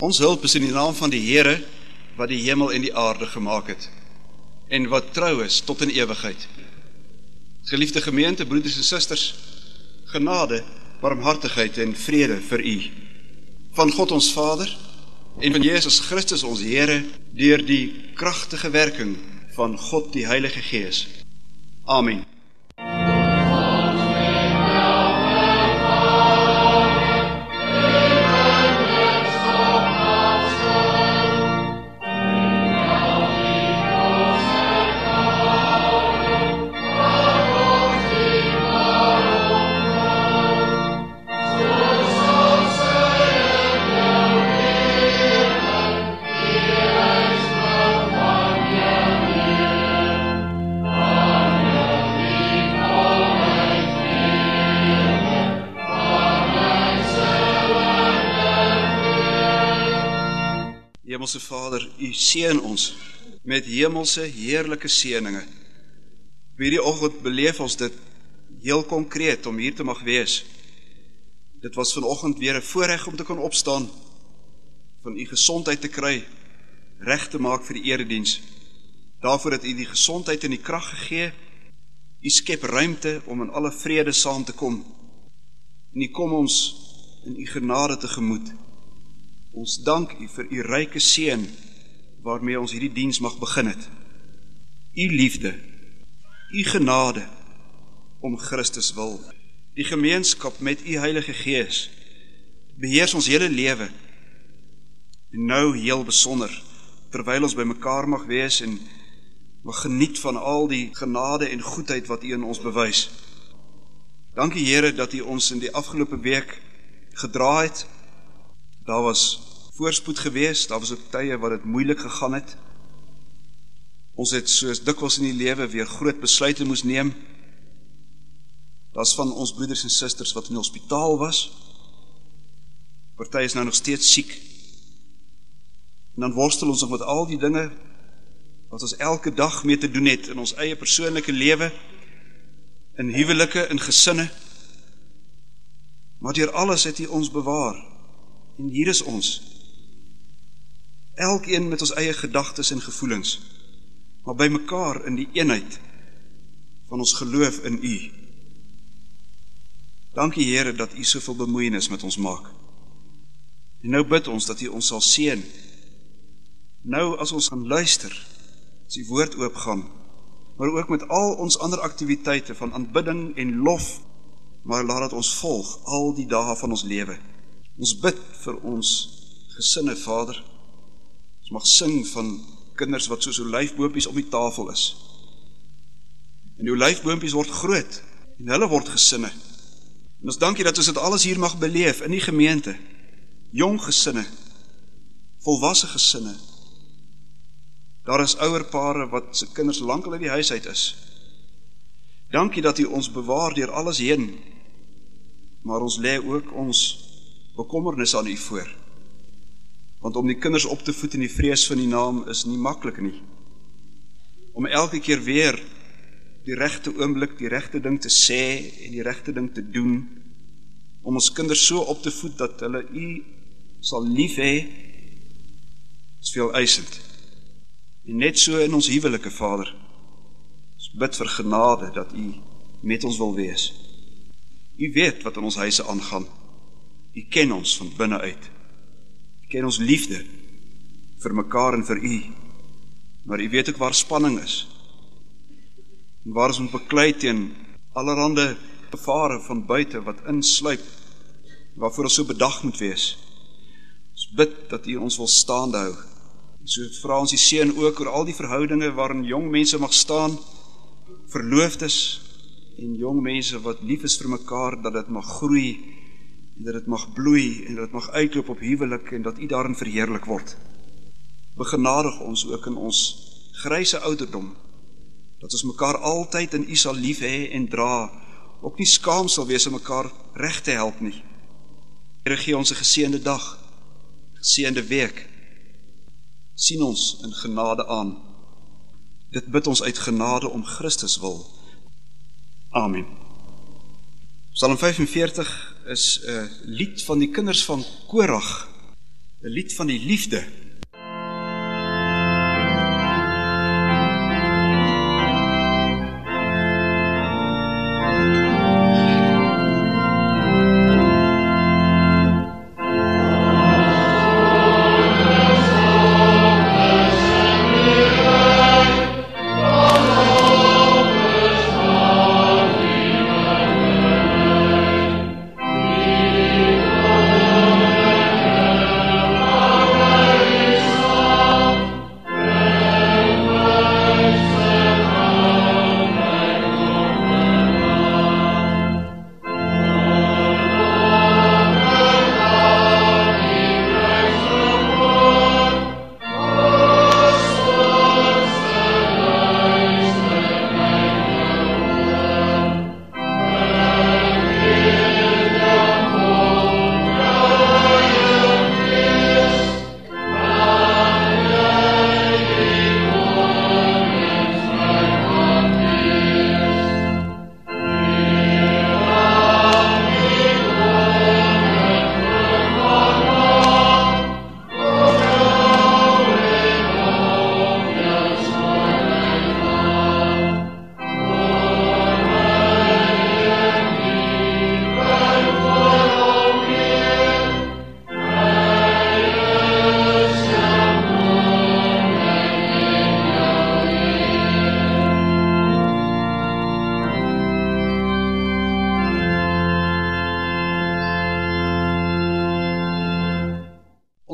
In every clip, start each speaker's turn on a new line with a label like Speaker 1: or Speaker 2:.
Speaker 1: Ons hulp is in die naam van die Here wat die hemel en die aarde gemaak het en wat trou is tot in ewigheid. Geliefde gemeente, broeders en susters, genade, barmhartigheid en vrede vir u van God ons Vader en van Jesus Christus ons Here deur die kragtige werking van God die Heilige Gees. Amen. U seën ons met hemelse heerlike seëninge. Hierdie oggend beleef ons dit heel konkreet om hier te mag wees. Dit was vanoggend weer 'n voorreg om te kan opstaan, van U gesondheid te kry, reg te maak vir die erediens. Daarvoor het U die gesondheid en die krag gegee. U skep ruimte om in alle vrede saam te kom. En U kom ons in U genade tegemoet. Ons dank U vir U ryke seën waarmee ons hierdie diens mag begin het. U liefde, U genade om Christus wil. Die gemeenskap met U Heilige Gees beheers ons hele lewe. En nou heel besonder terwyl ons bymekaar mag wees en mag geniet van al die genade en goedheid wat U in ons bewys. Dankie Here dat U ons in die afgelope week gedra het Daar was voorspoed geweest, daar was ook tye wat dit moeilik gegaan het. Ons het soos dikwels in die lewe weer groot besluite moes neem. Daar's van ons broeders en susters wat in die hospitaal was. Party is nou nog steeds siek. En dan worstel ons nog met al die dinge wat ons elke dag mee te doen het in ons eie persoonlike lewe, in huwelike, in gesinne. Maar deur alles het U ons bewaar. En hier is ons. Elkeen met ons eie gedagtes en gevoelens, maar by mekaar in die eenheid van ons geloof in U. Dankie Here dat U soveel bemoeienis met ons maak. En nou bid ons dat U ons sal seën. Nou as ons gaan luister, as die woord oopgaan, maar ook met al ons ander aktiwiteite van aanbidding en lof, maar laat dit ons volg al die dae van ons lewe. Ons bid vir ons gesinne, Vader. Ons mag sing van kinders wat soos olyfboontjies op die tafel is. En die olyfboontjies word groot en hulle word gesinne. En ons dankie dat ons dit alles hier mag beleef in die gemeente. Jong gesinne, volwasse gesinne. Daar is ouer pare wat se kinders lankal uit die huis uit is. Dankie dat U ons bewaar deur alles heen. Maar ons lê ook ons bekommernis aan u voor. Want om die kinders op te voed in die vrees van die naam is nie maklik nie. Om elke keer weer die regte oomblik, die regte ding te sê en die regte ding te doen om ons kinders so op te voed dat hulle u sal lief hê is veel eisend. En net so in ons huwelike Vader. Ons bid vir genade dat u met ons wil wees. U weet wat in ons huise aangaan. U ken ons van binne uit. Ken ons liefde vir mekaar en vir U. Maar U weet ook waar spanning is. En waar ons moet beklei teen allerlei gevare van buite wat insluip waarvoor ons so bedag moet wees. Ons bid dat U ons wil staande hou. So vra ons die seën ook oor al die verhoudinge waarin jong mense mag staan, verloofdes en jong mense wat lief is vir mekaar dat dit mag groei en dat dit mag bloei en dat dit mag uitloop op huwelik en dat U daarin verheerlik word. Begenadig ons ook in ons grysse ouderdom dat ons mekaar altyd in U sal lief hê en dra, ook nie skaam sal wees om mekaar reg te help nie. Here gee ons 'n geseënde dag, geseënde week. sien ons in genade aan. Dit bid ons uit genade om Christus wil. Amen. Psalm 45 is 'n lied van die kinders van Korag. 'n lied van die liefde.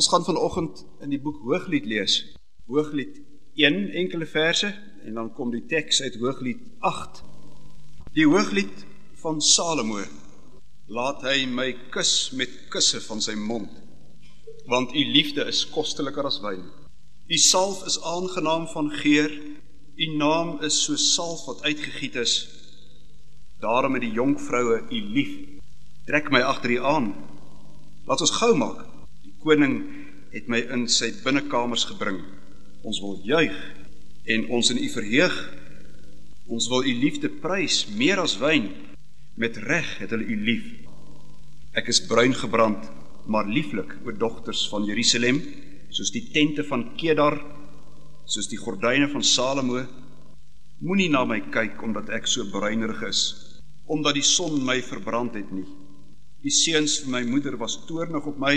Speaker 1: Ons gaan vanoggend in die boek Hooglied lees. Hooglied 1 enkele verse en dan kom die teks uit Hooglied 8. Die Hooglied van Salomo. Laat hy my kus met kusse van sy mond. Want u liefde is kosteliker as wyn. U salf is aangenaam van geur. U naam is so salf wat uitgegiet is. Daarom het die jong vroue u lief. Trek my agter u aan. Laat ons gou maak koning het my in sy binnekamers gebring. Ons wil juig en ons in u verheug. Ons wil u liefde prys meer as wyn. Met reg het hulle u lief. Ek is bruin gebrand, maar lieflik o dogters van Jerusalem, soos die tente van Kedar, soos die gordyne van Salomo. Moenie na my kyk omdat ek so bruinerig is, omdat die son my verbrand het nie. Die seuns van my moeder was toornig op my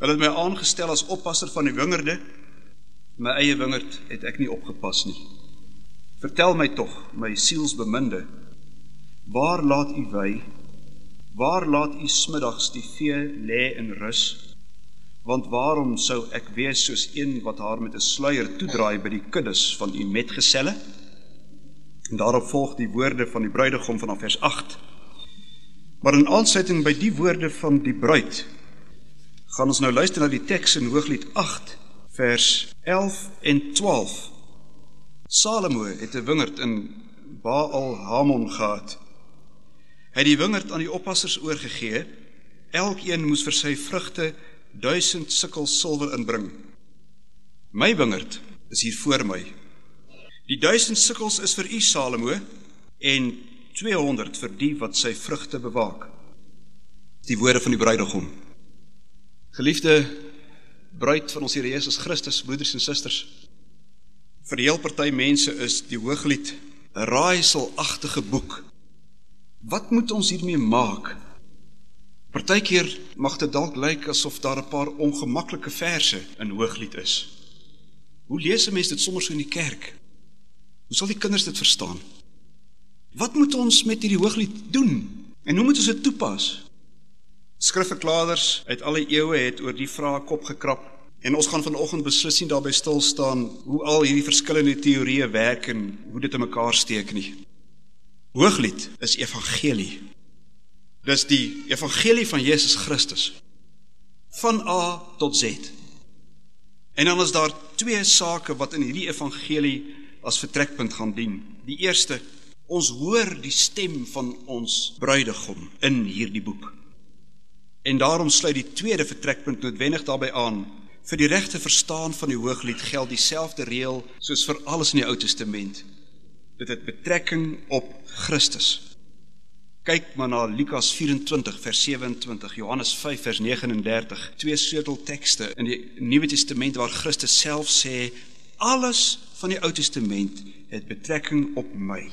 Speaker 1: Hulle het my aangestel as oppasser van die wingerde. My eie wingerd het ek nie opgepas nie. Vertel my tog, my sielsbeminde, waar laat u wy? Waar laat u smiddags die vee lê in rus? Want waarom sou ek wees soos een wat haar met 'n sluier toedraai by die kuddes van u metgeselle? En daarop volg die woorde van die bruidegom van vers 8. Maar in aansluiting by die woorde van die bruid gaan ons nou luister na die teks in Hooglied 8 vers 11 en 12. Salomo het 'n wingerd in Baal Hamon gehad. Hy het die wingerd aan die oppassers oorgegee. Elkeen moes vir sy vrugte 1000 sikkel silwer inbring. My wingerd is hier voor my. Die 1000 sikkels is vir u Salomo en 200 vir die wat sy vrugte bewaak. Die woorde van die bruidegom. Geliefde bruid van ons Here Jesus Christus, broeders en susters. Vir die heel party mense is die Hooglied 'n raaiselagtige boek. Wat moet ons hiermee maak? Partykeer mag dit dalk lyk asof daar 'n paar ongemaklike verse in Hooglied is. Hoe lees 'n mens dit sommer so in die kerk? Hoe sal die kinders dit verstaan? Wat moet ons met hierdie Hooglied doen? En hoe moet ons dit toepas? Skrifverklaarders uit alle eeue het oor die vraag kop gekrap en ons gaan vanoggend beslis nie daarbey stil staan hoe al hierdie verskillende teorieë werk en hoe dit in mekaar steek nie. Hooglied is evangelie. Dis die evangelie van Jesus Christus van A tot Z. En dan is daar twee sake wat in hierdie evangelie as vertrekpunt gaan dien. Die eerste, ons hoor die stem van ons bruidegom in hierdie boek. En daarom sluit die tweede vertrekpunt noodwendig daarbey aan. Vir die regte verstaan van die Hooglied geld dieselfde reël soos vir alles in die Ou Testament. Dit het betrekking op Christus. Kyk maar na Lukas 24 vers 27, Johannes 5 vers 39, twee sleuteltekste in die Nuwe Testament waar Christus self sê alles van die Ou Testament het betrekking op my.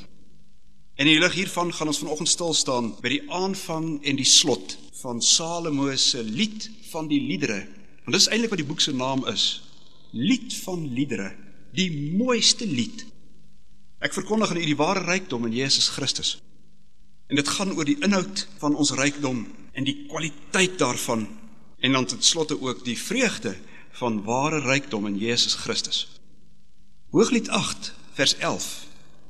Speaker 1: In die lig hiervan gaan ons vanoggend stil staan by die aanvang en die slot van Salomo se lied van die liedere. Want dis eintlik wat die boek se naam is. Lied van liedere, die mooiste lied. Ek verkondig aan u die ware rykdom in Jesus Christus. En dit gaan oor die inhoud van ons rykdom en die kwaliteit daarvan en dan ten slotte ook die vreugde van ware rykdom in Jesus Christus. Hooglied 8 vers 11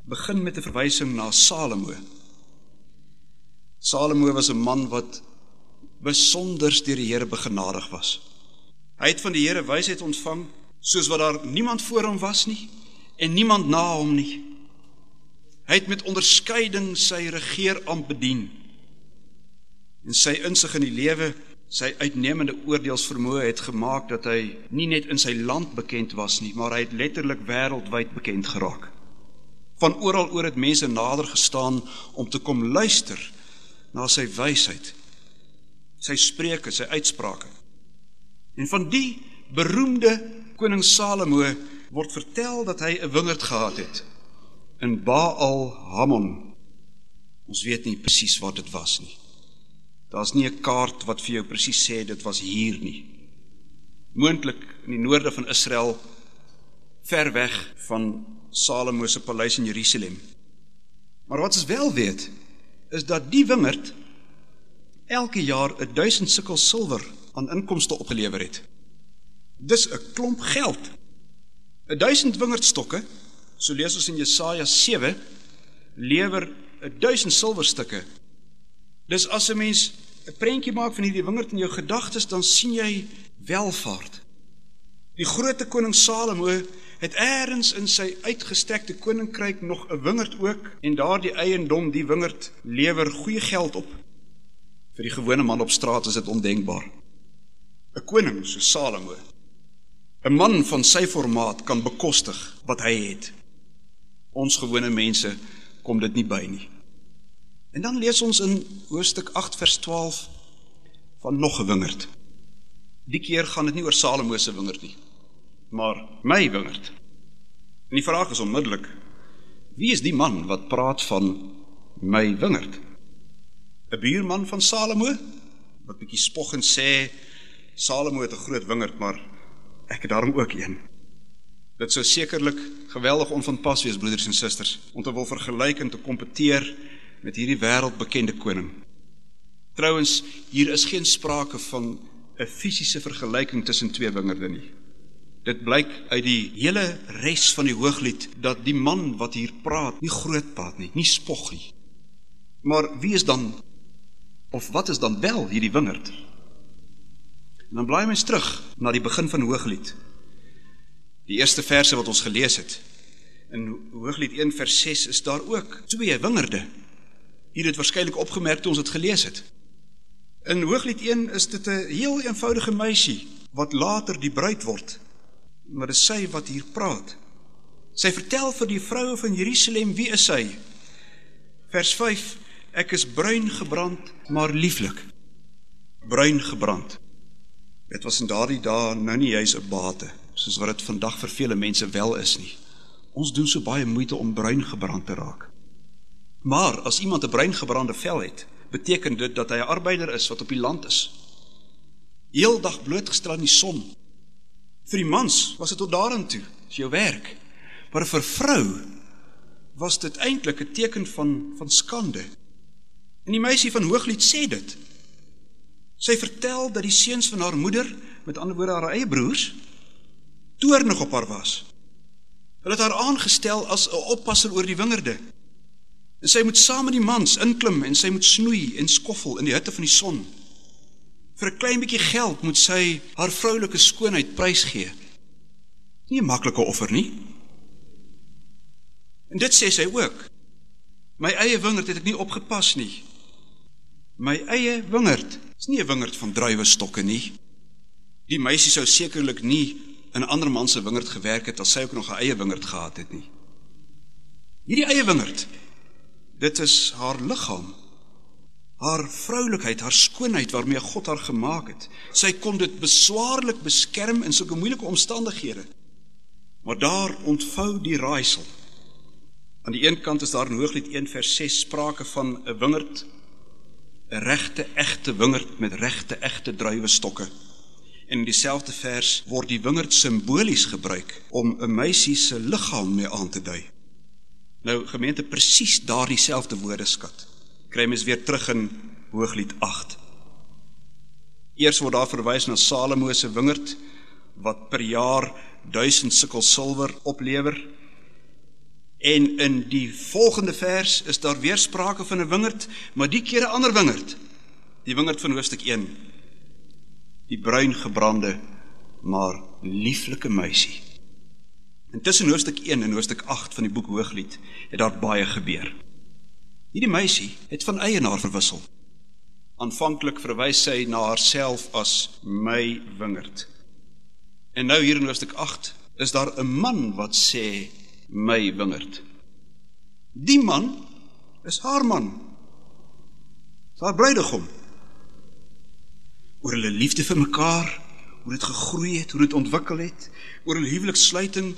Speaker 1: begin met 'n verwysing na Salomo. Salomo was 'n man wat besonder deur die Here begenadig was. Hy het van die Here wysheid ontvang soos wat daar niemand voor hom was nie en niemand na hom nie. Hy het met onderskeiding sy regeeramp bedien. En sy insig in die lewe, sy uitnemende oordeelsvermoë het gemaak dat hy nie net in sy land bekend was nie, maar hy het letterlik wêreldwyd bekend geraak. Van oral oor het mense nader gestaan om te kom luister na sy wysheid, sy spreuke, sy uitsprake. En van die beroemde koning Salomo word vertel dat hy 'n wingerd gehad het in Baal Hamon. Ons weet nie presies wat dit was nie. Daar's nie 'n kaart wat vir jou presies sê dit was hier nie. Moontlik in die noorde van Israel, ver weg van Salomo se paleis in Jerusalem. Maar wat ons wel weet, is dat die wingerd elke jaar 1000 sikkel silwer aan inkomste opgelewer het. Dis 'n klomp geld. 1000 wingerdstokke So lees ons in Jesaja 7 lewer 1000 silwerstukke. Dis as 'n mens 'n prentjie maak van hierdie wingerd in jou gedagtes, dan sien jy welvaart. Die groot koning Salomo het eers in sy uitgestrekte koninkryk nog 'n wingerd ook en daardie eiendom, die wingerd lewer goeie geld op. Vir die gewone man op straat is dit ondenkbaar. 'n Koning so Salomo 'n man van sy formaat kan bekostig wat hy het. Ons gewone mense kom dit nie by nie. En dan lees ons in hoofstuk 8 vers 12 van nog 'n wingerd. Die keer gaan dit nie oor Salomo se wingerd nie, maar my wingerd. En die vraag is onmiddellik: Wie is die man wat praat van my wingerd? 'n Buurman van Salomo wat bietjie spog en sê Salomo het 'n groot wingerd, maar ek het daarom ook een. Dit sou sekerlik geweldig onvanpas wees broeders en susters om te wil vergelyk en te kompeteer met hierdie wêreldbekende koning. Trouwens, hier is geen sprake van 'n fisiese vergelyking tussen twee wingerde nie. Dit blyk uit die hele res van die hooglied dat die man wat hier praat nie groot praat nie, nie spog nie. Maar wie is dan of wat is dan wel hierdie wingerd? En dan blaai mens terug na die begin van hooglied Die eerste verse wat ons gelees het. In Hooglied 1 vers 6 is daar ook twee wingerde. Hier het waarskynlik opgemerk toe ons dit gelees het. In Hooglied 1 is dit 'n heel eenvoudige meisie wat later die bruid word. Maar dit is sy wat hier praat. Sy vertel vir die vroue van Jerusalem wie is sy? Vers 5: Ek is bruin gebrand, maar lieflik. Bruin gebrand. Dit was in daardie dae nou nie juis 'n bate soos wat dit vandag vir vele mense wel is nie. Ons doen so baie moeite om bruin gebrand te raak. Maar as iemand 'n bruin gebrande vel het, beteken dit dat hy 'n arbeider is wat op die land is. Heeldag blootgestel aan die son. Vir die mans was dit tot daarin toe, is jou werk. Maar vir vrou was dit eintlik 'n teken van van skande. En die meisie van Hooglied sê dit. Sy vertel dat die seuns van haar moeder, met ander woorde haar eie broers, toornig op haar was. Hulle het haar aangestel as 'n oppasser oor die wingerde. En sy moet saam met die mans inklim en sy moet snoei en skoffel in die hitte van die son. Vir 'n klein bietjie geld moet sy haar vroulike skoonheid prysgee. Nie 'n maklike offer nie. En dit sê sy ook. My eie wingerd het ek nie opgepas nie. My eie wingerd is nie 'n wingerd van druiwe stokke nie. Die meisie sou sekerlik nie in 'n ander man se wingerd gewerk het as sy ook nog 'n eie wingerd gehad het nie. Hierdie eie wingerd. Dit is haar liggaam. Haar vroulikheid, haar skoonheid waarmee God haar gemaak het. Sy kon dit beswaarlik beskerm in sulke moeilike omstandighede. Maar daar ontvou die raaisel. Aan die een kant is daar in Hooglied 1 vers 6 sprake van 'n wingerd, 'n regte egte wingerd met regte egte druiwestokke. En in dieselfde vers word die wingerd simbolies gebruik om 'n meisie se liggaam mee aan te dui. Nou gemeente presies daardie selfde woordeskat kry mens weer terug in Hooglied 8. Eers word daar verwys na Salomo se wingerd wat per jaar 1000 sikkel silwer oplewer. En in die volgende vers is daar weer sprake van 'n wingerd, maar die keer 'n ander wingerd. Die wingerd van hoofstuk 1. Die bruin gebrande maar lieflike meisie. Intussen hoofstuk 1 en hoofstuk 8 van die boek Hooglied het daar baie gebeur. Hierdie meisie het van eienaar verwissel. Aanvanklik verwys sy na haarself as my wingerd. En nou hier in hoofstuk 8 is daar 'n man wat sê my wingerd. Die man is haar man. Haar bruidegom. Oor hulle liefde vir mekaar, hoe dit gegroei het, hoe dit ontwikkel het, oor hulle huwelikssluiting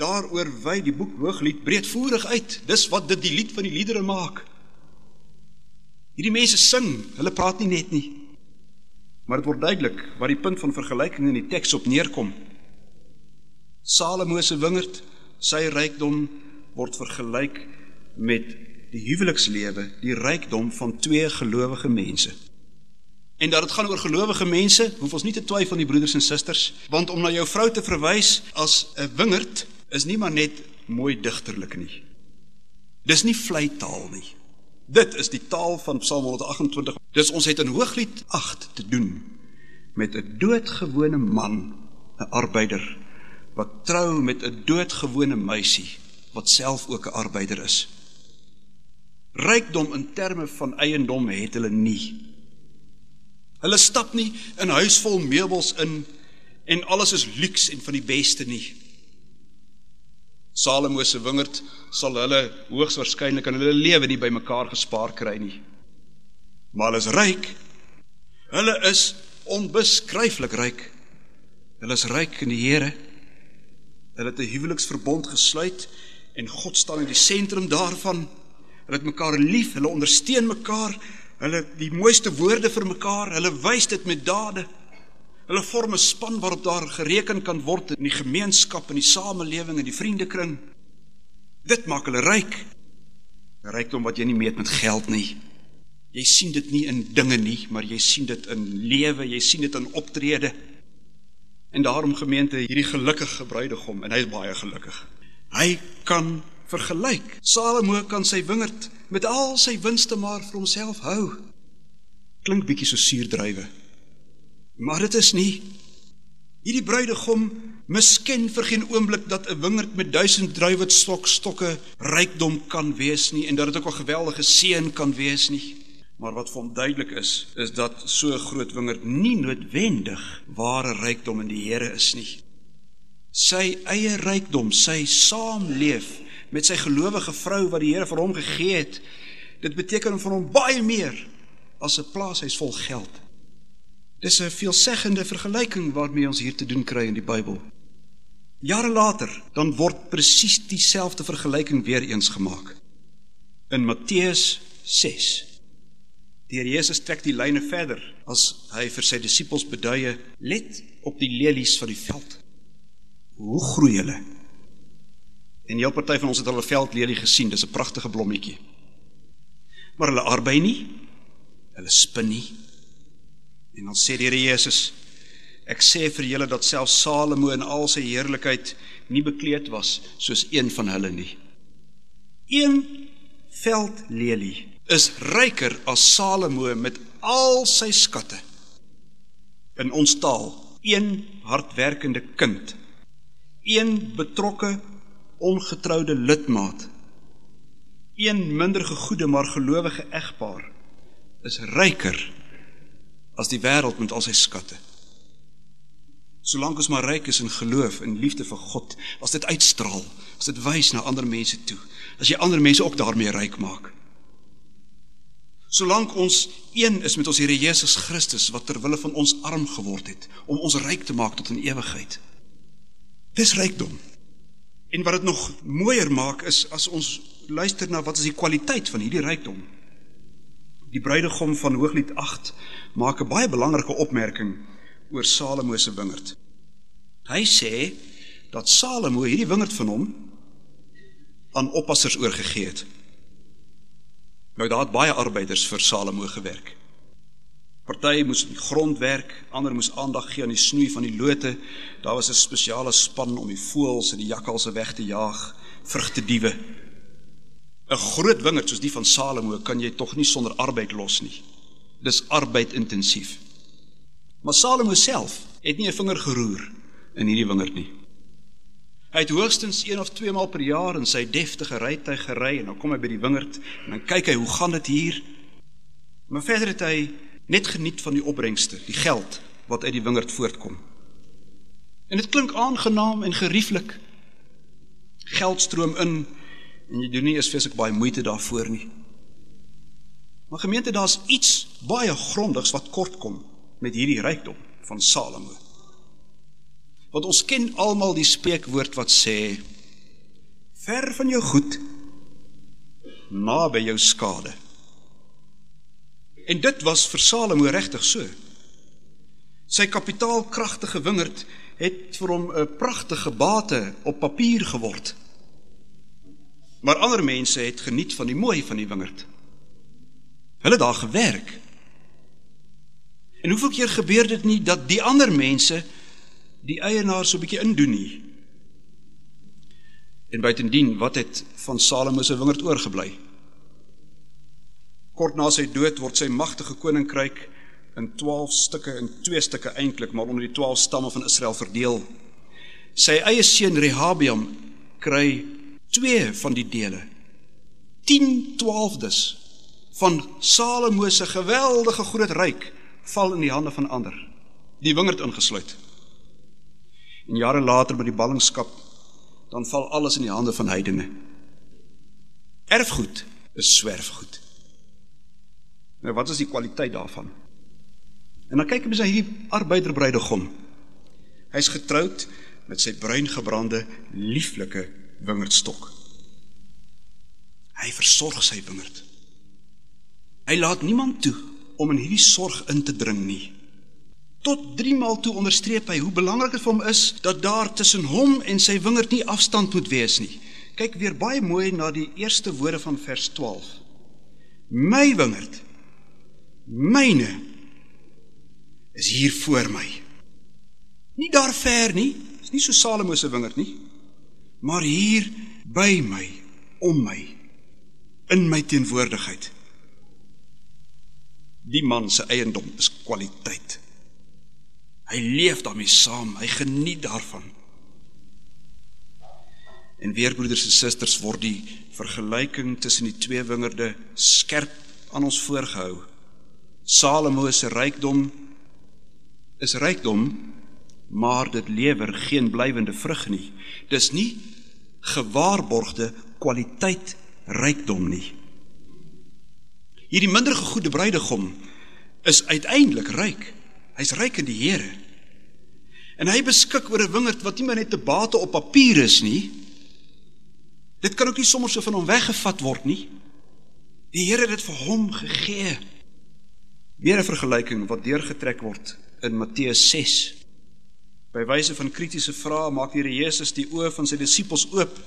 Speaker 1: Daaroor wy die boek Hooglied breedvoerig uit. Dis wat dit die lied van die liedere maak. Hierdie mense sing, hulle praat nie net nie. Maar dit word duidelik wat die punt van vergelyking in die teks op neerkom. Salomo se wingerd, sy rykdom word vergelyk met die huwelikslewe, die rykdom van twee gelowige mense. En dat dit gaan oor gelowige mense, hoef ons nie te twyfel nie broeders en susters, want om na jou vrou te verwys as 'n wingerd is nie maar net mooi digterlik nie. Dis nie vlei taal nie. Dit is die taal van Psalm 128. Dis ons het in Hooglied 8 te doen met 'n doodgewone man, 'n arbeider wat trou met 'n doodgewone meisie wat self ook 'n arbeider is. Rykdom in terme van eiendom het hulle nie. Hulle stap nie in huis vol meubels in en alles is luks en van die beste nie. Salomo se wingerd sal hulle hoogs waarskynlik in hulle lewe nie bymekaar gespaar kry nie. Maar hulle is ryk. Hulle is onbeskryflik ryk. Hulle is ryk in die Here. Hulle het 'n huweliksverbond gesluit en God staan in die sentrum daarvan. Hulle het mekaar lief, hulle ondersteun mekaar, hulle die mooiste woorde vir mekaar, hulle wys dit met dade. Hulle vorm 'n span waarop daar gereken kan word in die gemeenskap en die samelewing en die vriendekring. Dit maak hulle ryk. Rykdom wat jy nie meet met geld nie. Jy sien dit nie in dinge nie, maar jy sien dit in lewe, jy sien dit in optrede. En daarom gemeente hierdie gelukkige bruidegom en hy is baie gelukkig. Hy kan vergelyk. Salomo kan sy wingerd met al sy winste maar vir homself hou. Klink bietjie so suurdruiwe. Maar dit is nie hierdie bruidegom misken vir geen oomblik dat 'n wingerd met 1000 druiwestok stokke rykdom kan wees nie en dat dit ook 'n geweldige seën kan wees nie. Maar wat hom duidelik is, is dat so 'n groot wingerd nie noodwendig ware rykdom in die Here is nie. Sy eie rykdom, sy saamleef met sy gelowige vrou wat die Here vir hom gegee het, dit beteken vir hom baie meer as 'n plaashuis vol geld. Dis 'n veelzeggende vergelyking waarmee ons hier te doen kry in die Bybel. Jare later, dan word presies dieselfde vergelyking weer eens gemaak. In Matteus 6. Die Here Jesus trek die lyne verder as hy vir sy disippels beduie: "Let op die lelies van die veld. Hoe groei hulle?" En 'n heel party van ons het al 'n veldlelie gesien, dis 'n pragtige blommetjie. Maar hulle arbei nie. Hulle spin nie. En dan sê die Here Jesus: Ek sê vir julle dat self Salomo in al sy heerlikheid nie bekleed was soos een van hulle nie. Een veldlelie is ryker as Salomo met al sy skatte. In ons taal, een hardwerkende kind, een betrokke ongetroude lidmaat, een minder gegoede maar gelowige egpaar is ryker as die wêreld met al sy skatte. Solank ons maar ryk is in geloof en liefde vir God, as dit uitstraal, as dit wys na ander mense toe, as jy ander mense ook daarmee ryk maak. Solank ons een is met ons Here Jesus Christus wat ter wille van ons arm geword het om ons ryk te maak tot in ewigheid. Dis rykdom. En wat dit nog mooier maak is as ons luister na wat is die kwaliteit van hierdie rykdom. Die bruidegom van Hooglied 8 maak 'n baie belangrike opmerking oor Salomo se wingerd. Hy sê dat Salomo hierdie wingerd van hom aan oppassers oorgegee het. Nou daar het baie arbeiders vir Salomo gewerk. Party moes die grond werk, ander moes aandag gee aan die snoei van die lote. Daar was 'n spesiale span om die voëls en die jakkalse weg te jaag, vrugtediewe 'n groot wingerd soos die van Salomo kan jy tog nie sonder arbeid los nie. Dis arbeid intensief. Maar Salomo self het nie 'n vinger geroer in hierdie wingerd nie. Hy het hoogstens een of twee maal per jaar in sy deftige rytuig gery en dan kom hy by die wingerd en dan kyk hy hoe gaan dit hier. Maar verder het hy net geniet van die opbrengste, die geld wat uit die wingerd voortkom. En dit klink aangenaam en gerieflik. Geld stroom in en jy doen nie eens feeslik baie moeite daarvoor nie. Maar gemeente, daar's iets baie grondigs wat kort kom met hierdie rykdom van Salomo. Want ons ken almal die spreekwoord wat sê ver van jou goed naby jou skade. En dit was vir Salomo regtig so. Sy kapitaalkragtige wingerd het vir hom 'n pragtige bate op papier geword. Maar ander mense het geniet van die mooi van die wingerd. Hulle daar gewerk. En hoeveel keer gebeur dit nie dat die ander mense die eienaar so 'n bietjie indoen nie? En buitendien, wat het van Salomo se wingerd oorgebly? Kort na sy dood word sy magtige koninkryk in 12 stukke in twee stukke eintlik maar onder die 12 stamme van Israel verdeel. Sy eie seun Rehabiam kry twee van die dele. 10 12des van Salomo se geweldige groot ryk val in die hande van ander. Die wingerd ingesluit. En jare later by die ballingskap dan val alles in die hande van heidene. Erfgoed is swerfgoed. Nou wat is die kwaliteit daarvan? En dan kyk ons na hierdie arbeider bruidegom. Hy's getroud met sy bruin gebrande lieflike wingerdstok. Hy versorg sy wingerd. Hy laat niemand toe om in hierdie sorg in te dring nie. Tot 3 maal toe onderstreep hy hoe belangrik dit vir hom is dat daar tussen hom en sy wingerd nie afstand moet wees nie. Kyk weer baie mooi na die eerste woorde van vers 12. My wingerd, myne is hier voor my. Nie daar ver nie, is nie so Salomo se wingerd nie maar hier by my, om my, in my teenwoordigheid. Die man se eiendom is kwaliteit. Hy leef daarmee saam, hy geniet daarvan. En weer broeders en susters word die vergelyking tussen die twee wingerde skerp aan ons voorgehou. Salomo se rykdom is rykdom, maar dit lewer geen blywende vrug nie. Dis nie gewaarborgde kwaliteit rykdom nie. Hierdie minder gegoede bruidegom is uiteindelik ryk. Hy's ryk in die Here. En hy beskik oor 'n wingerd wat nie net 'n bate op papier is nie. Dit kan ook nie sommer so van hom weggevat word nie. Die Here het dit vir hom gegee. Weer 'n vergelyking wat deurgetrek word in Matteus 6 By wyse van kritiese vrae maak die Here Jesus die oë van sy disippels oop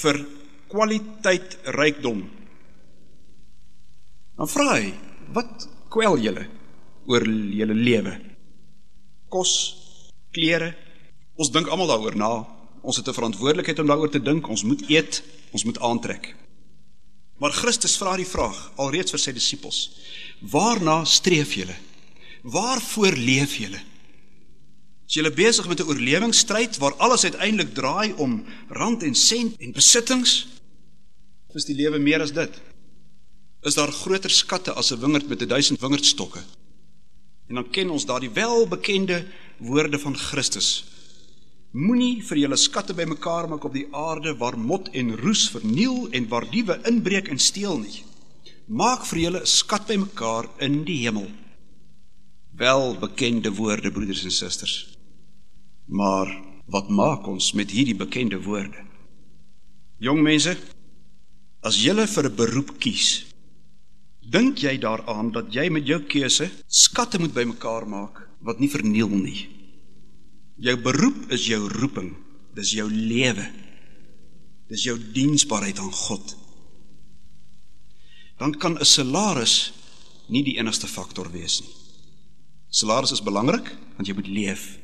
Speaker 1: vir kwaliteit rykdom. Dan vra hy: "Wat kwel julle oor julle lewe? Kos, klere? Ons dink almal daaroor na. Ons het 'n verantwoordelikheid om daaroor te dink. Ons moet eet, ons moet aantrek." Maar Christus vra die vraag alreeds vir sy disippels: "Waarna streef julle? Waarvoor leef julle?" Is jy besig met 'n oorlewingsstryd waar alles uiteindelik draai om rand en sent en besittings? Of is die lewe meer as dit? Is daar groter skatte as 'n wingerd met 1000 wingerdstokke? En dan ken ons daardie welbekende woorde van Christus. Moenie vir julle skatte bymekaar maak op die aarde waar mot en roes verniel en waar diewe inbreek en steel nie. Maak vir julle 'n skat bymekaar in die hemel. Wel bekende woorde, broeders en susters. Maar wat maak ons met hierdie bekende woorde? Jong mense, as jy vir 'n beroep kies, dink jy daaraan dat jy met jou keuse skatte moet bymekaar maak wat nie verniel nie. Jou beroep is jou roeping, dis jou lewe. Dis jou diensbaarheid aan God. Dan kan 'n salaris nie die enigste faktor wees nie. Salaris is belangrik want jy moet leef.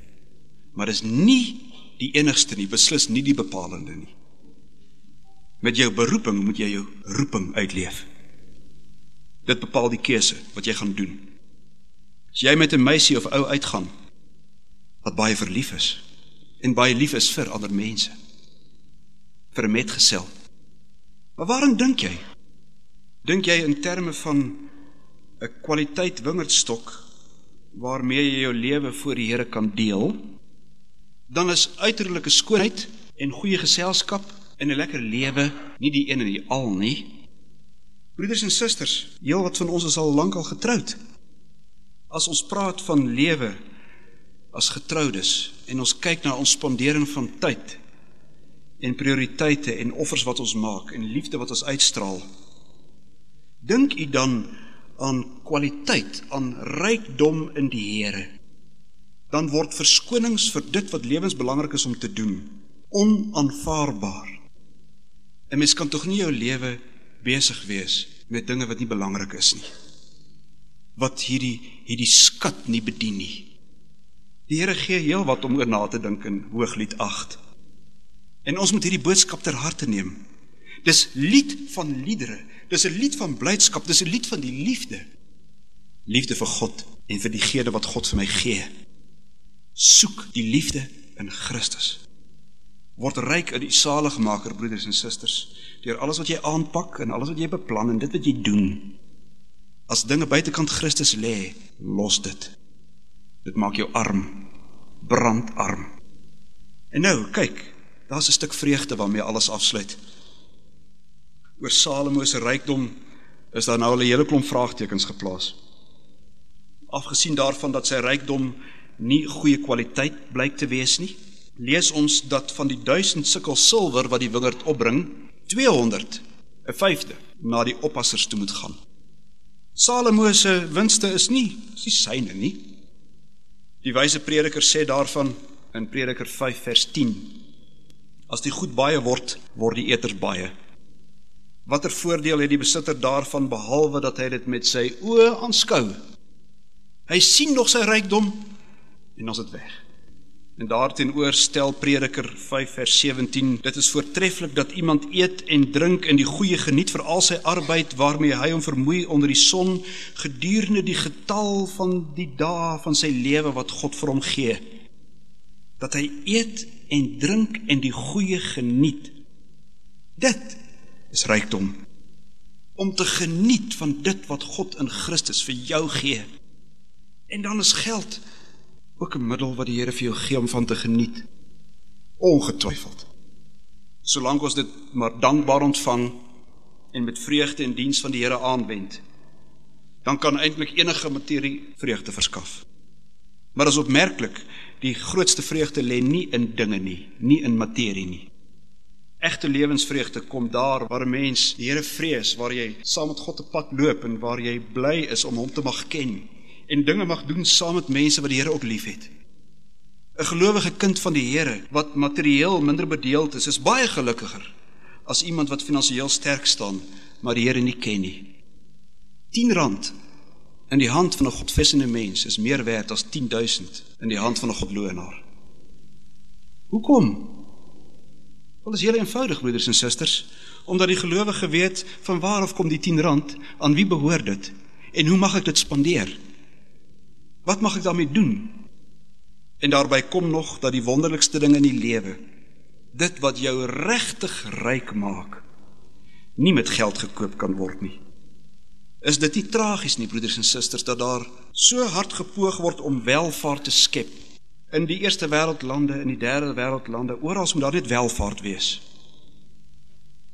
Speaker 1: Maar dis nie die enigste nie, beslis nie die bepalende nie. Met jou beroeping moet jy jou roeping uitleef. Dit bepaal die keuse wat jy gaan doen. As jy met 'n meisie of ou uitgaan wat baie verlief is en baie lief is vir ander mense, vir 'n metgesel. Maar waarin dink jy? Dink jy in terme van 'n kwaliteit wingerdstok waarmee jy jou lewe voor die Here kan deel? Dan is uiterlike skoonheid en goeie geselskap en 'n lekker lewe nie die een en die al nie. Broeders en susters, heel wat van ons is al lank al getroud. As ons praat van lewe as getroudes en ons kyk na ons spandering van tyd en prioriteite en offers wat ons maak en liefde wat ons uitstraal, dink u dan aan kwaliteit, aan rykdom in die Here, dan word verskonings vir dit wat lewensbelangrik is om te doen onaanvaarbaar. 'n Mens kan tog nie jou lewe besig wees met dinge wat nie belangrik is nie. Wat hierdie hierdie skat nie bedien nie. Die Here gee heel wat om oor na te dink in Hooglied 8. En ons moet hierdie boodskap ter harte neem. Dis lied van liedere. Dis 'n lied van blydskap, dis 'n lied van die liefde. Liefde vir God en vir diegene wat God vir my gee. Soek die liefde in Christus. Word ryk in die saligmaker broeders en susters deur alles wat jy aanpak en alles wat jy beplan en dit wat jy doen. As dinge buitekant Christus lê, los dit. Dit maak jou arm, brandarm. En nou, kyk, daar's 'n stuk vreugde waarmee alles afsluit oor Salomo se rykdom is daar nou al 'n hele klomp vraagtekens geplaas. Afgesien daarvan dat sy rykdom nie goeie kwaliteit blyk te wees nie, lees ons dat van die 1000 sikkel silwer wat die wingerd opbring, 200, 'n vyfde, na die oppassers toe moet gaan. Salomo se winste is nie, is nie syne nie. Die wyse prediker sê daarvan in Prediker 5 vers 10: As die goed baie word, word die eters baie. Watter voordeel het die besitter daarvan behalwe dat hy dit met sy oë aanskou? Hy sien nog sy rykdom en ons dit weg. En daarteenoor stel Prediker 5 vers 17: Dit is voortreffelik dat iemand eet en drink en die goeie geniet vir al sy arbeid waarmee hy hom vermoei onder die son gedurende die getal van die dae van sy lewe wat God vir hom gee. Dat hy eet en drink en die goeie geniet. Dit is rykdom om te geniet van dit wat God in Christus vir jou gee. En dan is geld ook 'n middel wat die Here vir jou gee om van te geniet. Ongetwyfeld. Solank ons dit maar dankbaar ontvang en met vreugde in diens van die Here aanwend, dan kan eintlik enige materie vreugde verskaf. Maar as opmerklik, die grootste vreugde lê nie in dinge nie, nie in materie nie. Egte lewensvreugde kom daar waar 'n mens die Here vrees, waar jy saam met God op pad loop en waar jy bly is om hom te mag ken en dinge mag doen saam met mense wat die Here ook liefhet. 'n Gelowige kind van die Here wat materieel minder bedeeld is, is baie gelukkiger as iemand wat finansiëel sterk staan, maar die Here nie ken nie. 10 rand in die hand van 'n godvissende mens is meer werd as 10000 in die hand van 'n godloenaar. Hoekom? Wel is heel eenvoudig broeders en susters, omdat die gelowige weet van waar af kom die 10 rand, aan wie behoort dit en hoe mag ek dit spandeer? Wat mag ek daarmee doen? En daarbey kom nog dat die wonderlikste ding in die lewe, dit wat jou regtig ryk maak, nie met geld gekoop kan word nie. Is dit nie tragies nie broeders en susters dat daar so hard gepoog word om welvaart te skep in die eerste wêreldlande, in die derde wêreldlande, oral moet daar net welvaart wees.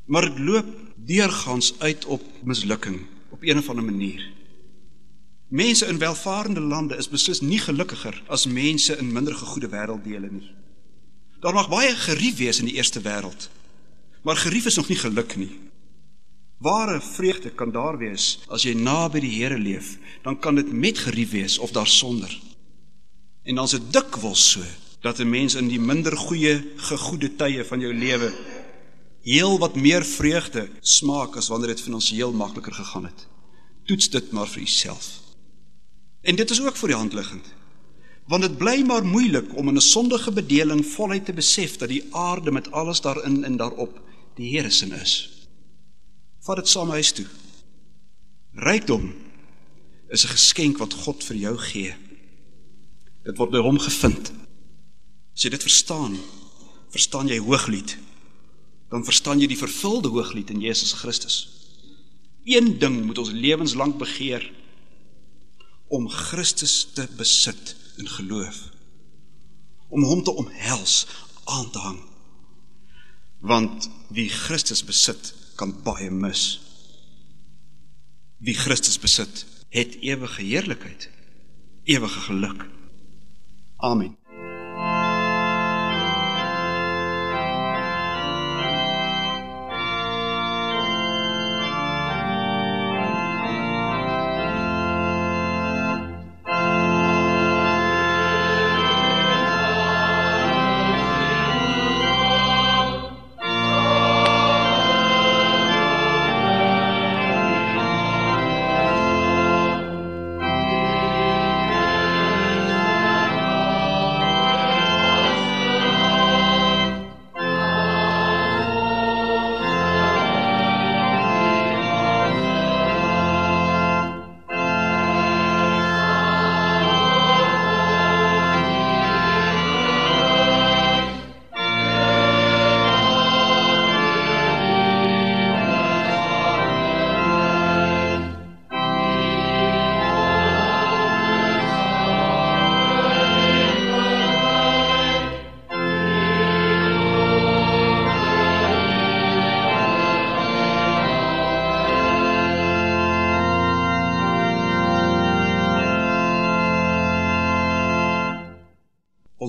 Speaker 1: Maar dit loop deurgangs uit op mislukking, op een of ander manier. Mense in welvarende lande is beslis nie gelukkiger as mense in minder gegoede wêrelddele nie. Daar mag baie gerief wees in die eerste wêreld, maar gerief is nog nie geluk nie. Ware vreugde kan daar wees as jy naby die Here leef, dan kan dit met gerief wees of daar sonder. En dan is dit dikwels so dat 'n mens in die minder goeie gegoede tye van jou lewe heel wat meer vreugde smaak as wanneer dit finansiëel makliker gegaan het. Toets dit maar vir jouself. En dit is ook vir die hand liggend. Want dit bly maar moeilik om in 'n sondige bedeling voluit te besef dat die aarde met alles daarin en daarop die Here se is. Vat dit saam huis toe. Rykdom is 'n geskenk wat God vir jou gee. Dit word by hom gevind. As jy dit verstaan, verstaan jy Hooglied dan verstaan jy die vervulde hooglied in Jesus Christus. Een ding moet ons lewenslank begeer om Christus te besit in geloof. Om hom te omhels, aan te hang. Want wie Christus besit, kan baie mis. Wie Christus besit, het ewige heerlikheid, ewige geluk. Amen.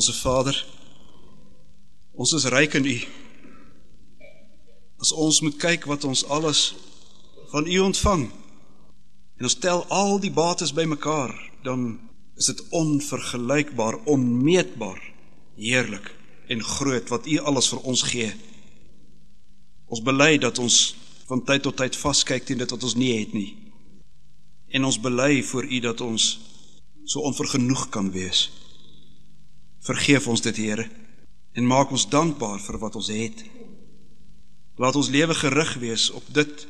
Speaker 1: Onse Vader, ons is ryk in U. As ons moet kyk wat ons alles van U ontvang en ons tel al die bates bymekaar, dan is dit onvergelykbaar, onmeetbaar heerlik en groot wat U alles vir ons gee. Ons bely dat ons van tyd tot tyd vaskyk teen dit wat ons nie het nie. En ons bely voor U dat ons so onvergenoeg kan wees. Vergeef ons dit, Here, en maak ons dankbaar vir wat ons het. Laat ons lewe gerig wees op dit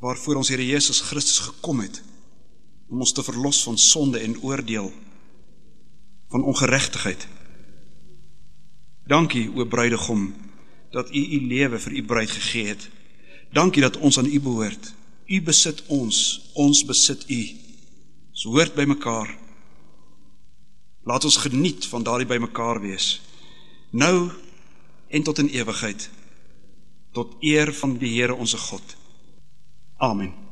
Speaker 1: waarvoor ons Here Jesus Christus gekom het om ons te verlos van sonde en oordeel van ongeregtigheid. Dankie o bruidegom dat u u lewe vir u bruid gegee het. Dankie dat ons aan u behoort. U besit ons, ons besit u. Ons hoort by mekaar. Laat ons geniet van daardie bymekaar wees. Nou en tot in ewigheid. Tot eer van die Here onsse God. Amen.